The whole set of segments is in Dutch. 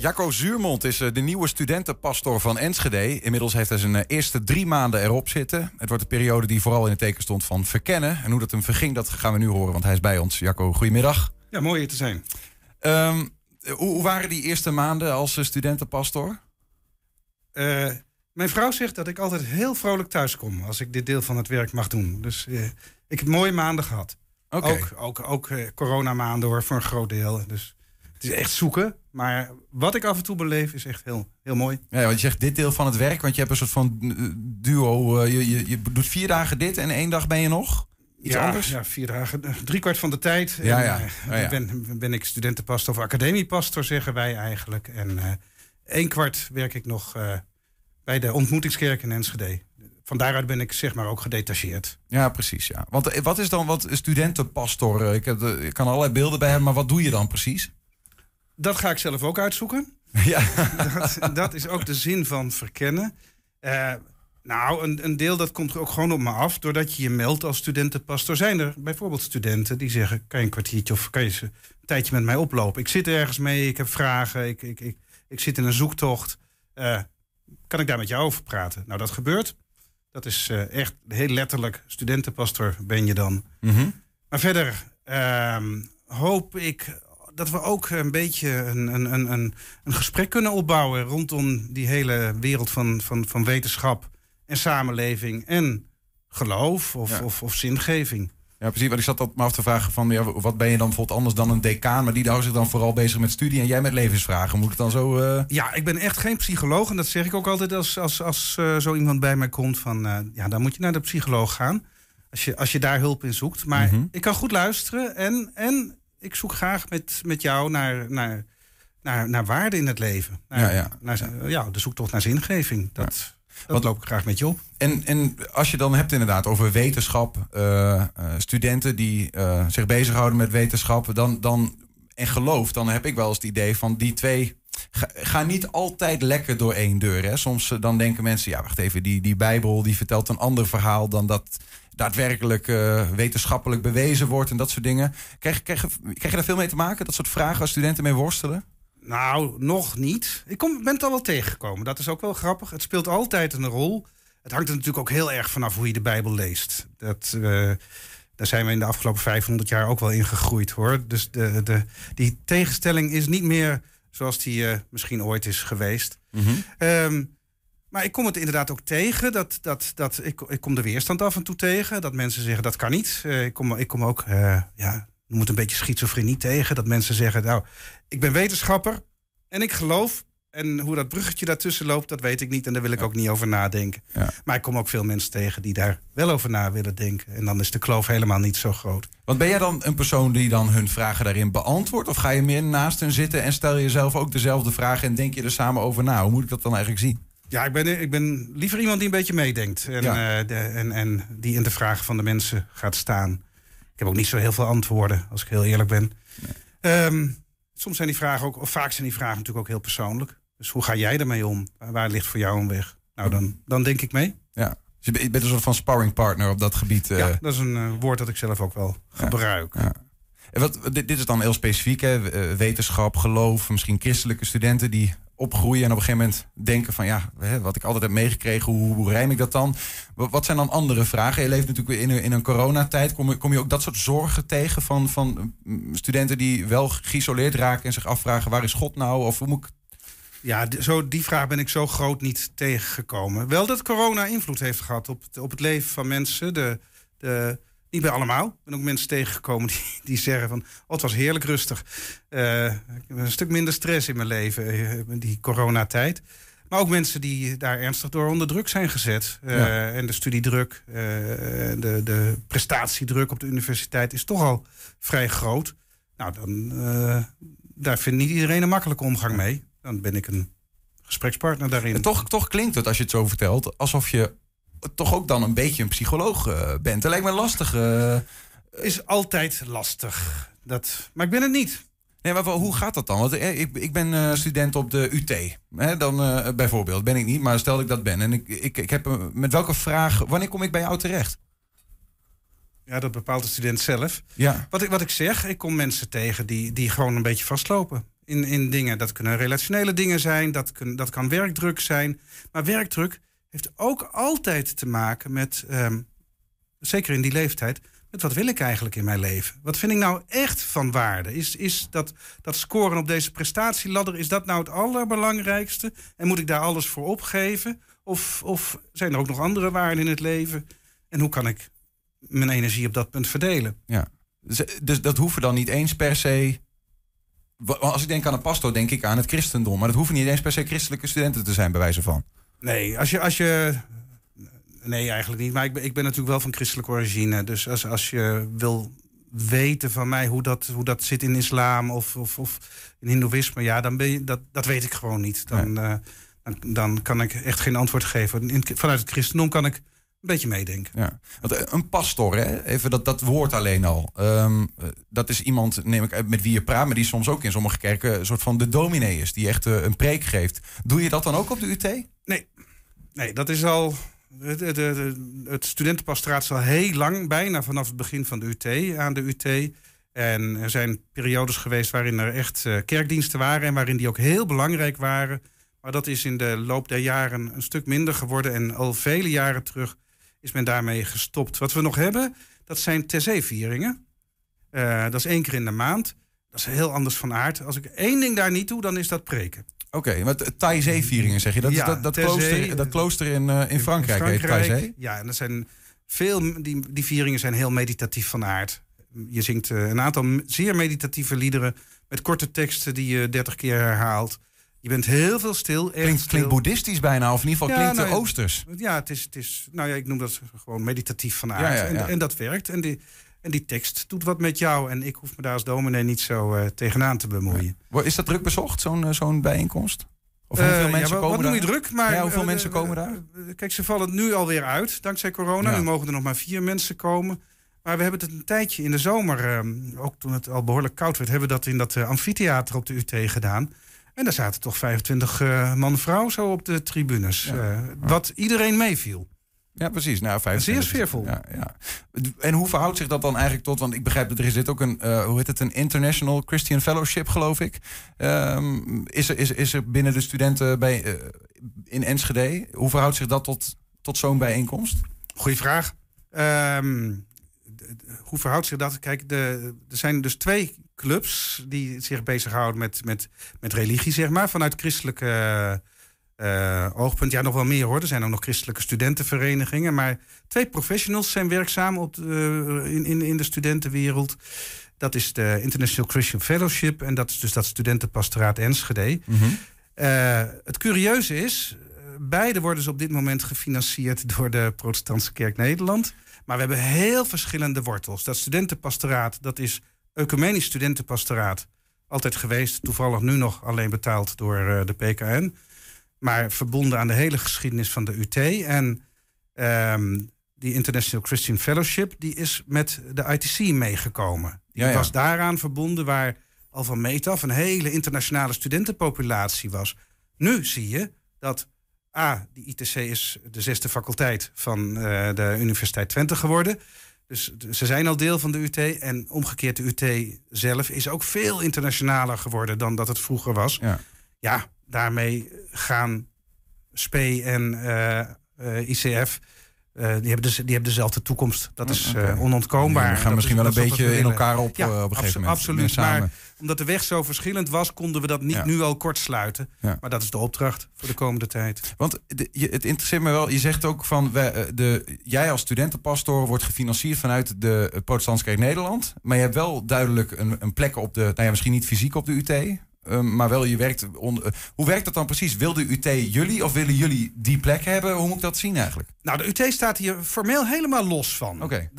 Jacco Zuurmond is eh, de nieuwe studentenpastor van Enschede. Inmiddels heeft hij zijn eh, eerste drie maanden erop zitten. Het wordt een periode die vooral in het teken stond van verkennen. En hoe dat hem verging, dat gaan we nu horen, want hij is bij ons. Jacco, goedemiddag. Ja, mooi hier te zijn. Um, hoe, hoe, waren die eerste maanden als eh, studentenpastor? Uh, mijn vrouw zegt dat ik altijd heel vrolijk thuis kom als ik dit deel van het werk mag doen. Dus uh, ik heb mooie maanden gehad. Okay. Ook, ook, ook uh, coronamaanden hoor, voor een groot deel. Dus het is echt zoeken. Maar wat ik af en toe beleef is echt heel, heel mooi. Ja, want je zegt dit deel van het werk, want je hebt een soort van duo. Je, je, je doet vier dagen dit en één dag ben je nog? Iets ja, anders? Ja, vier dagen. Drie kwart van de tijd. Ja, oh, ja. Ben, ben ik studentenpastor of academiepastor, zeggen wij eigenlijk. En uh, één kwart werk ik nog uh, bij de ontmoetingskerk in Enschede. Van daaruit ben ik zeg maar ook gedetacheerd. Ja, precies. Ja. Want wat is dan wat studentenpastor? Ik, heb ik kan allerlei beelden bij hebben, maar wat doe je dan precies? Dat ga ik zelf ook uitzoeken. Ja. Dat, dat is ook de zin van verkennen. Uh, nou, een, een, deel dat komt ook gewoon op me af. Doordat je je meldt als studentenpastor. Zijn er bijvoorbeeld studenten die zeggen... kan je een kwartiertje of kan je een tijdje met mij oplopen? Ik zit ergens mee, ik heb vragen, ik, ik, ik, ik zit in een zoektocht. Uh, kan ik daar met jou over praten? Nou, dat gebeurt. Dat is uh, echt heel letterlijk studentenpastor ben je dan. Mm -hmm. Maar verder uh, hoop ik dat we ook een beetje een, een, een, een gesprek kunnen opbouwen... rondom die hele wereld van, van, van wetenschap en samenleving en geloof of, Ja. of, of zingeving. Ja, precies. Want ik zat dat me af te vragen van, ja, wat ben je dan bijvoorbeeld anders dan een decaan? Maar die houdt zich dan vooral bezig met studie en jij met levensvragen. Moet ik dan zo... eh, Ja, ik ben echt geen psycholoog en dat zeg ik ook altijd als, als, als eh, zo iemand bij mij komt van... eh, ja, dan moet je naar de psycholoog gaan als je, als je daar hulp in zoekt. Maar Mhm. ik kan goed luisteren en, en ik zoek graag met, met jou naar, naar, naar, naar waarde in het leven. Naar, Ja, ja. Naar, ja, de zoektocht naar zingeving. Dat, dat loop ik graag met je op. En, en als je dan hebt inderdaad over wetenschap, eh, eh, studenten die eh, zich bezighouden met wetenschap dan, dan, en geloof, dan heb ik wel eens het idee van die twee ga- gaan niet altijd lekker door één deur. Hè? Soms dan denken mensen, ja wacht even, die, die Bijbel die vertelt een ander verhaal dan dat daadwerkelijk eh, wetenschappelijk bewezen wordt en dat soort dingen. Krijg, krijg, krijg je daar veel mee te maken, dat soort vragen als studenten mee worstelen? Nou, nog niet. Ik kom, ben het al wel tegengekomen. Dat is ook wel grappig. Het speelt altijd een rol. Het hangt er natuurlijk ook heel erg vanaf hoe je de Bijbel leest. Dat, eh, daar zijn we in de afgelopen 500 jaar ook wel in gegroeid hoor. Dus de, de, die tegenstelling is niet meer zoals die eh, misschien ooit is geweest. Ehm, maar ik kom het inderdaad ook tegen. Dat, dat, dat, ik, ik kom de weerstand af en toe tegen. Dat mensen zeggen dat kan niet. Eh, ik, kom, ik kom ook, eh ja, het een beetje schizofrenie tegen. Dat mensen zeggen, nou, ik ben wetenschapper en ik geloof. En hoe dat bruggetje daartussen loopt, dat weet ik niet. En daar wil ik ook niet over nadenken. Ja. Maar ik kom ook veel mensen tegen die daar wel over na willen denken. En dan is de kloof helemaal niet zo groot. Want ben jij dan een persoon die dan hun vragen daarin beantwoordt? Of ga je meer naast hen zitten en stel je jezelf ook dezelfde vragen en denk je er samen over na? Hoe moet ik dat dan eigenlijk zien? Ja, ik ben, ik ben liever iemand die een beetje meedenkt. En, Ja. eh, de, en, en die in de vragen van de mensen gaat staan. Ik heb ook niet zo heel veel antwoorden, als ik heel eerlijk ben. Ehm, soms zijn die vragen ook, of vaak zijn die vragen natuurlijk ook heel persoonlijk. Dus hoe ga jij ermee om? Waar ligt voor jou een weg? Nou, dan, dan denk ik mee. Ja. Dus je bent- je bent een soort van sparringpartner op dat gebied. eh. ja, dat is een eh, woord dat ik zelf ook wel gebruik. Ja. En wat, dit, dit is dan heel specifiek, hè? eh, wetenschap, geloof, misschien christelijke studenten die opgroeien en op een gegeven moment denken van ja, wat ik altijd heb meegekregen, hoe, hoe rijm ik dat dan? Wat, zijn dan andere vragen? Je leeft natuurlijk in een, in een coronatijd. Kom, je- kom je ook dat soort zorgen tegen van, van mm, studenten die wel geïsoleerd raken en zich afvragen waar is God nou? Of hoe moet ik... Ja, zo, die vraag ben ik zo groot niet tegengekomen. Wel dat corona invloed heeft gehad op het, op het leven van mensen. De, de, niet bij allemaal. Ik ben ook mensen tegengekomen die, die zeggen van... Oh, het was heerlijk rustig. Eh, ik heb een stuk minder stress in mijn leven, eh, die coronatijd. Maar ook mensen die daar ernstig door onder druk zijn gezet. Eh, Ja. En de studiedruk, eh, de, de prestatiedruk op de universiteit is toch al vrij groot. Nou, dan, eh, daar vindt niet iedereen een makkelijke omgang mee. Dan ben ik een gesprekspartner daarin. En toch, toch klinkt het, als je het zo vertelt, alsof je toch ook dan een beetje een psycholoog eh, bent. Dat lijkt me lastig. eh. is altijd lastig. Dat, maar ik ben het niet. Nee, maar hoe gaat dat dan? Want eh, ik, ik ben student op de UT. Hè, dan bijvoorbeeld ben ik niet, maar stel dat ik dat ben. En ik, ik, ik heb met welke vraag, wanneer kom ik bij jou terecht? Ja, dat bepaalt de student zelf. Ja. Wat ik, wat ik zeg, ik kom mensen tegen die, die gewoon een beetje vastlopen. in, in dingen. Dat kunnen relationele dingen zijn, dat, kun, dat kan werkdruk zijn. Maar werkdruk heeft ook altijd te maken met, ehm, zeker in die leeftijd, met wat wil ik eigenlijk in mijn leven? Wat vind ik nou echt van waarde? Is, is dat, dat scoren op deze prestatieladder, is dat nou het allerbelangrijkste? En moet ik daar alles voor opgeven? Of, of zijn er ook nog andere waarden in het leven? En hoe kan ik mijn energie op dat punt verdelen? Ja, dus, dat hoeven dan niet eens per se als ik denk aan een pastoor, denk ik aan het christendom. Maar dat hoeven niet eens per se christelijke studenten te zijn, bij wijze van. Nee, als je. Als je nee, eigenlijk niet. Maar ik ben, ik ben natuurlijk wel van christelijke origine. Dus als, als je wil weten van mij hoe dat, hoe dat zit in islam of, of, of in hindoeïsme, ja, dan ben je, dat, dat weet ik gewoon niet. Dan, eh, dan, dan, kan ik echt geen antwoord geven. In, vanuit het christendom kan ik een beetje meedenken. Ja. Want eh, een pastor, hè? even dat, dat woord alleen al. Ehm, eh, dat is iemand, neem ik met wie je praat, maar die soms ook in sommige kerken een soort van de dominee is, die echt eh, een preek geeft. Doe je dat dan ook op de UT? Nee, nee dat is al. Het, studentenpastoraat is al heel lang, bijna vanaf het begin van de UT, aan de UT. En er zijn periodes geweest waarin er echt kerkdiensten waren en waarin die ook heel belangrijk waren. Maar dat is in de loop der jaren een stuk minder geworden. En al vele jaren terug is men daarmee gestopt. Wat we nog hebben, dat zijn TC-vieringen. Uh, eh, dat is één keer in de maand. Dat is heel anders van aard. Als ik één ding daar niet doe, dan is dat preken. Oké, okay, wat Taizé-vieringen zeg je? Dat, ja, dat, dat, klooster, dat klooster in, uh, in Frankrijk, in Frankrijk heet Taizé? Ja, en dat zijn veel, die, die vieringen zijn heel meditatief van aard. Je zingt uh, een aantal zeer meditatieve liederen met korte teksten die je dertig keer herhaalt. Je bent heel veel stil. Klinkt, klinkt boeddhistisch bijna, of in ieder geval klinkt nou, oosters. Ja, het is, het is, nou ja, ik noem dat gewoon meditatief van aard. Ja, en, en, dat werkt. En die, en die tekst doet wat met jou. En ik hoef me daar als dominee niet zo uh, tegenaan te bemoeien. Is dat druk bezocht, zo'n uh, zo'n bijeenkomst? Of hoeveel uh, mensen komen wat daar? Wat noem je druk? Maar, ja, hoeveel mensen komen daar? kijk, ze vallen nu alweer uit, dankzij corona. Nu mogen er nog maar vier mensen komen. Maar we hebben het een tijdje in de zomer, ook toen het al behoorlijk koud werd... hebben we dat in dat amfitheater op de UT gedaan... En daar zaten toch 25 uh, man-vrouw zo op de tribunes. Uh, wat iedereen meeviel. Ja, precies. Nou, 25. Zeer sfeervol. Ja, ja. En hoe verhoudt zich dat dan eigenlijk tot? Want ik begrijp dat er zit ook een, uh, hoe heet het, een International Christian Fellowship, geloof ik. Um, is, er, is, is er binnen de studenten bij, uh, in Enschede? Hoe verhoudt zich dat tot, tot zo'n bijeenkomst? Goeie vraag. Um, hoe verhoudt zich dat? Kijk, de, er zijn dus twee clubs die zich bezighouden met, met, met religie, zeg maar, vanuit christelijke uh, oogpunt. Ja, nog wel meer hoor. Er zijn ook nog christelijke studentenverenigingen. Maar twee professionals zijn werkzaam op de, in, in, in de studentenwereld. Dat is de International Christian Fellowship en dat is dus dat studentenpastoraat Enschede. Mm het curieuze is, beide worden ze op dit moment gefinancierd door de Protestantse Kerk Nederland. Maar we hebben heel verschillende wortels. Dat studentenpastoraat, dat is ecumenisch studentenpastoraat. Altijd geweest, toevallig nu nog alleen betaald door uh, de PKN. Maar verbonden aan de hele geschiedenis van de UT. En um, die International Christian Fellowship, die is met de ITC meegekomen. Die ja, ja. was daaraan verbonden waar al van meet af een hele internationale studentenpopulatie was. Nu zie je dat A, die ITC is de zesde faculteit van uh, de Universiteit Twente geworden. Dus ze zijn al deel van de UT. En omgekeerd, de UT zelf is ook veel internationaler geworden dan dat het vroeger was. Ja, ja daarmee gaan SPE en uh, uh, ICF die, hebben dus, die hebben dezelfde toekomst. Dat is uh, onontkoombaar. we gaan misschien wel een beetje in elkaar op, ja, uh, op een gegeven moment. Absoluut. Maar omdat de weg zo verschillend was, konden we dat niet nu al kort sluiten. Maar dat is de opdracht voor de komende tijd. Want de, je, het interesseert me wel. Je zegt ook van wij, de, jij als studentenpastoor wordt gefinancierd vanuit de Protestantse Kerk Nederland. Maar je hebt wel duidelijk een, een plek op de, nou ja, misschien niet fysiek op de UT. Ehm, maar wel je werkt. onder. Eh, hoe werkt dat dan precies? Wil de UT jullie of willen jullie die plek hebben? Hoe moet ik dat zien eigenlijk? Nou, de UT staat hier formeel helemaal los van. Oké.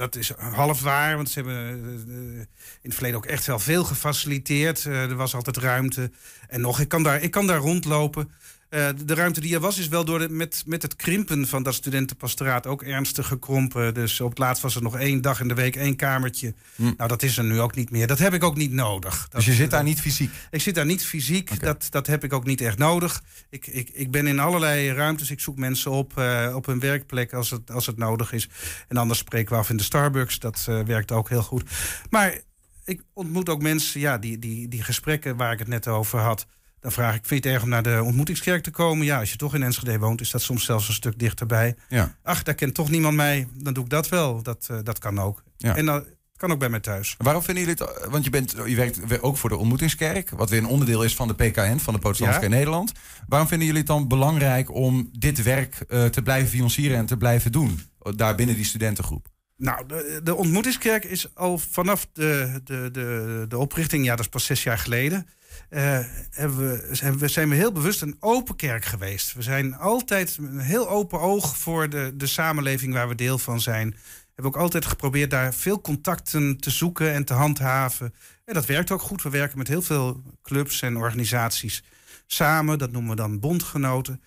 Dat is half waar, want ze hebben eh, in het verleden ook echt wel veel gefaciliteerd. Eh, er was altijd ruimte. En nog, ik kan daar, ik kan daar rondlopen. Uh, de ruimte die er was, is wel door de, met, met het krimpen van dat studentenpastoraat ook ernstig gekrompen. Dus op het laatst was er nog één dag in de week één kamertje. Hm. Nou, dat is er nu ook niet meer. Dat heb ik ook niet nodig. dus je zit daar niet fysiek? Ik zit daar niet fysiek. Dat, dat heb ik ook niet echt nodig. Ik, ik, ik ben in allerlei ruimtes. Ik zoek mensen op uh, op hun werkplek als het, als het nodig is. En anders spreken we af in de Starbucks. Dat uh, werkt ook heel goed. Maar ik ontmoet ook mensen, ja, die, die, die gesprekken waar ik het net over had. Dan vraag ik, vind je het erg om naar de ontmoetingskerk te komen? Ja, als je toch in Enschede woont, is dat soms zelfs een stuk dichterbij. Ja. Ach, daar kent toch niemand mij. Dan doe ik dat wel. Dat, uh, dat kan ook. Ja. En dat kan ook bij mij thuis. Waarom vinden jullie het... Want je, bent, je werkt ook voor de ontmoetingskerk... wat weer een onderdeel is van de PKN, van de Protestantse Ja. Nederland. Waarom vinden jullie het dan belangrijk om dit werk eh, te blijven financieren... en te blijven doen, daar binnen die studentengroep? Nou, de, ontmoetingskerk is al vanaf de, de, de, de oprichting, ja, dat is pas zes jaar geleden. eh, hebben we, zijn, we, zijn we heel bewust een open kerk geweest. We zijn altijd een heel open oog voor de, de samenleving waar we deel van zijn. Hebben ook altijd geprobeerd daar veel contacten te zoeken en te handhaven. En dat werkt ook goed. We werken met heel veel clubs en organisaties samen. Dat noemen we dan bondgenoten.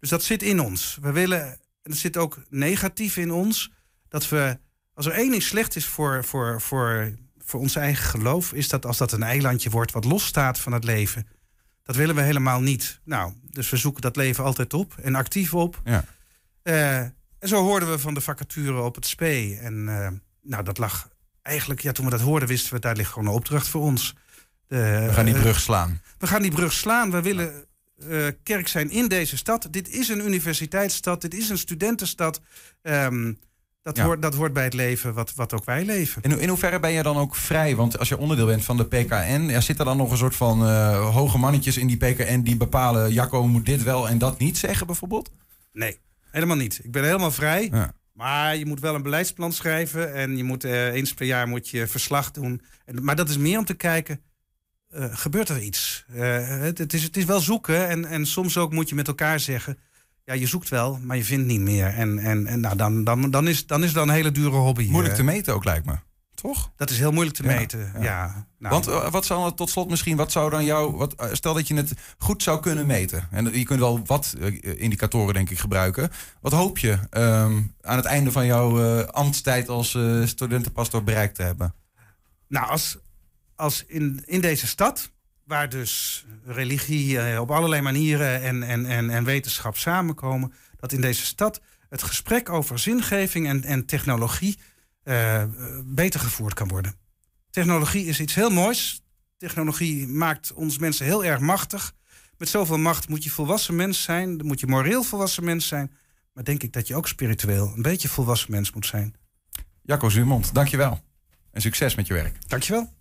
Dus dat zit in ons. We willen, en dat zit ook negatief in ons, dat we als er één ding slecht is voor, voor, voor, voor ons eigen geloof, is dat als dat een eilandje wordt wat losstaat van het leven. Dat willen we helemaal niet. Nou, dus we zoeken dat leven altijd op en actief op. Ja. Eh, en zo hoorden we van de vacature op het SPE. En eh, nou, dat lag eigenlijk, ja, toen we dat hoorden, wisten we, daar ligt gewoon een opdracht voor ons. De, We gaan die eh, brug slaan. we gaan die brug slaan. We willen kerk zijn in deze stad. Dit is een universiteitsstad. Dit is een studentenstad. Ehm, dat, Ja. hoort, dat hoort bij het leven wat, wat ook wij leven. In, ho- in hoeverre ben je dan ook vrij? Want als je onderdeel bent van de PKN, ja, zit er dan nog een soort van eh, hoge mannetjes in die PKN die bepalen, Jacco moet dit wel en dat niet zeggen bijvoorbeeld? Nee, helemaal niet. Ik ben helemaal vrij. Ja. Maar je moet wel een beleidsplan schrijven. En je moet eh, eens per jaar moet je verslag doen. En, maar dat is meer om te kijken. eh, gebeurt er iets? Het, het, is, het is wel zoeken. En, en soms ook moet je met elkaar zeggen. Ja, je zoekt wel, maar je vindt niet meer. En, en, en nou, dan, dan, dan, is, dan is dat een hele dure hobby. Moeilijk eh. te meten ook lijkt me. Toch? Dat is heel moeilijk te Ja, meten. ja. Ja. nou, Want eh, wat zou tot slot misschien, wat zou dan jou, wat, eh, stel dat je het goed zou kunnen meten. En je kunt wel wat indicatoren denk ik gebruiken. Wat hoop je ehm, aan het einde van jouw ambtstijd als studentenpastor bereikt te hebben? nou, als, als in, in deze stad, waar dus religie eh, op allerlei manieren en, en, en, en wetenschap samenkomen, dat in deze stad het gesprek over zingeving en, en technologie eh, beter gevoerd kan worden. Technologie is iets heel moois. Technologie maakt ons mensen heel erg machtig. Met zoveel macht moet je volwassen mens zijn, moet je moreel volwassen mens zijn. Maar denk ik dat je ook spiritueel een beetje volwassen mens moet zijn. Jacco Zuurmond, dankjewel. En succes met je werk. Dankjewel.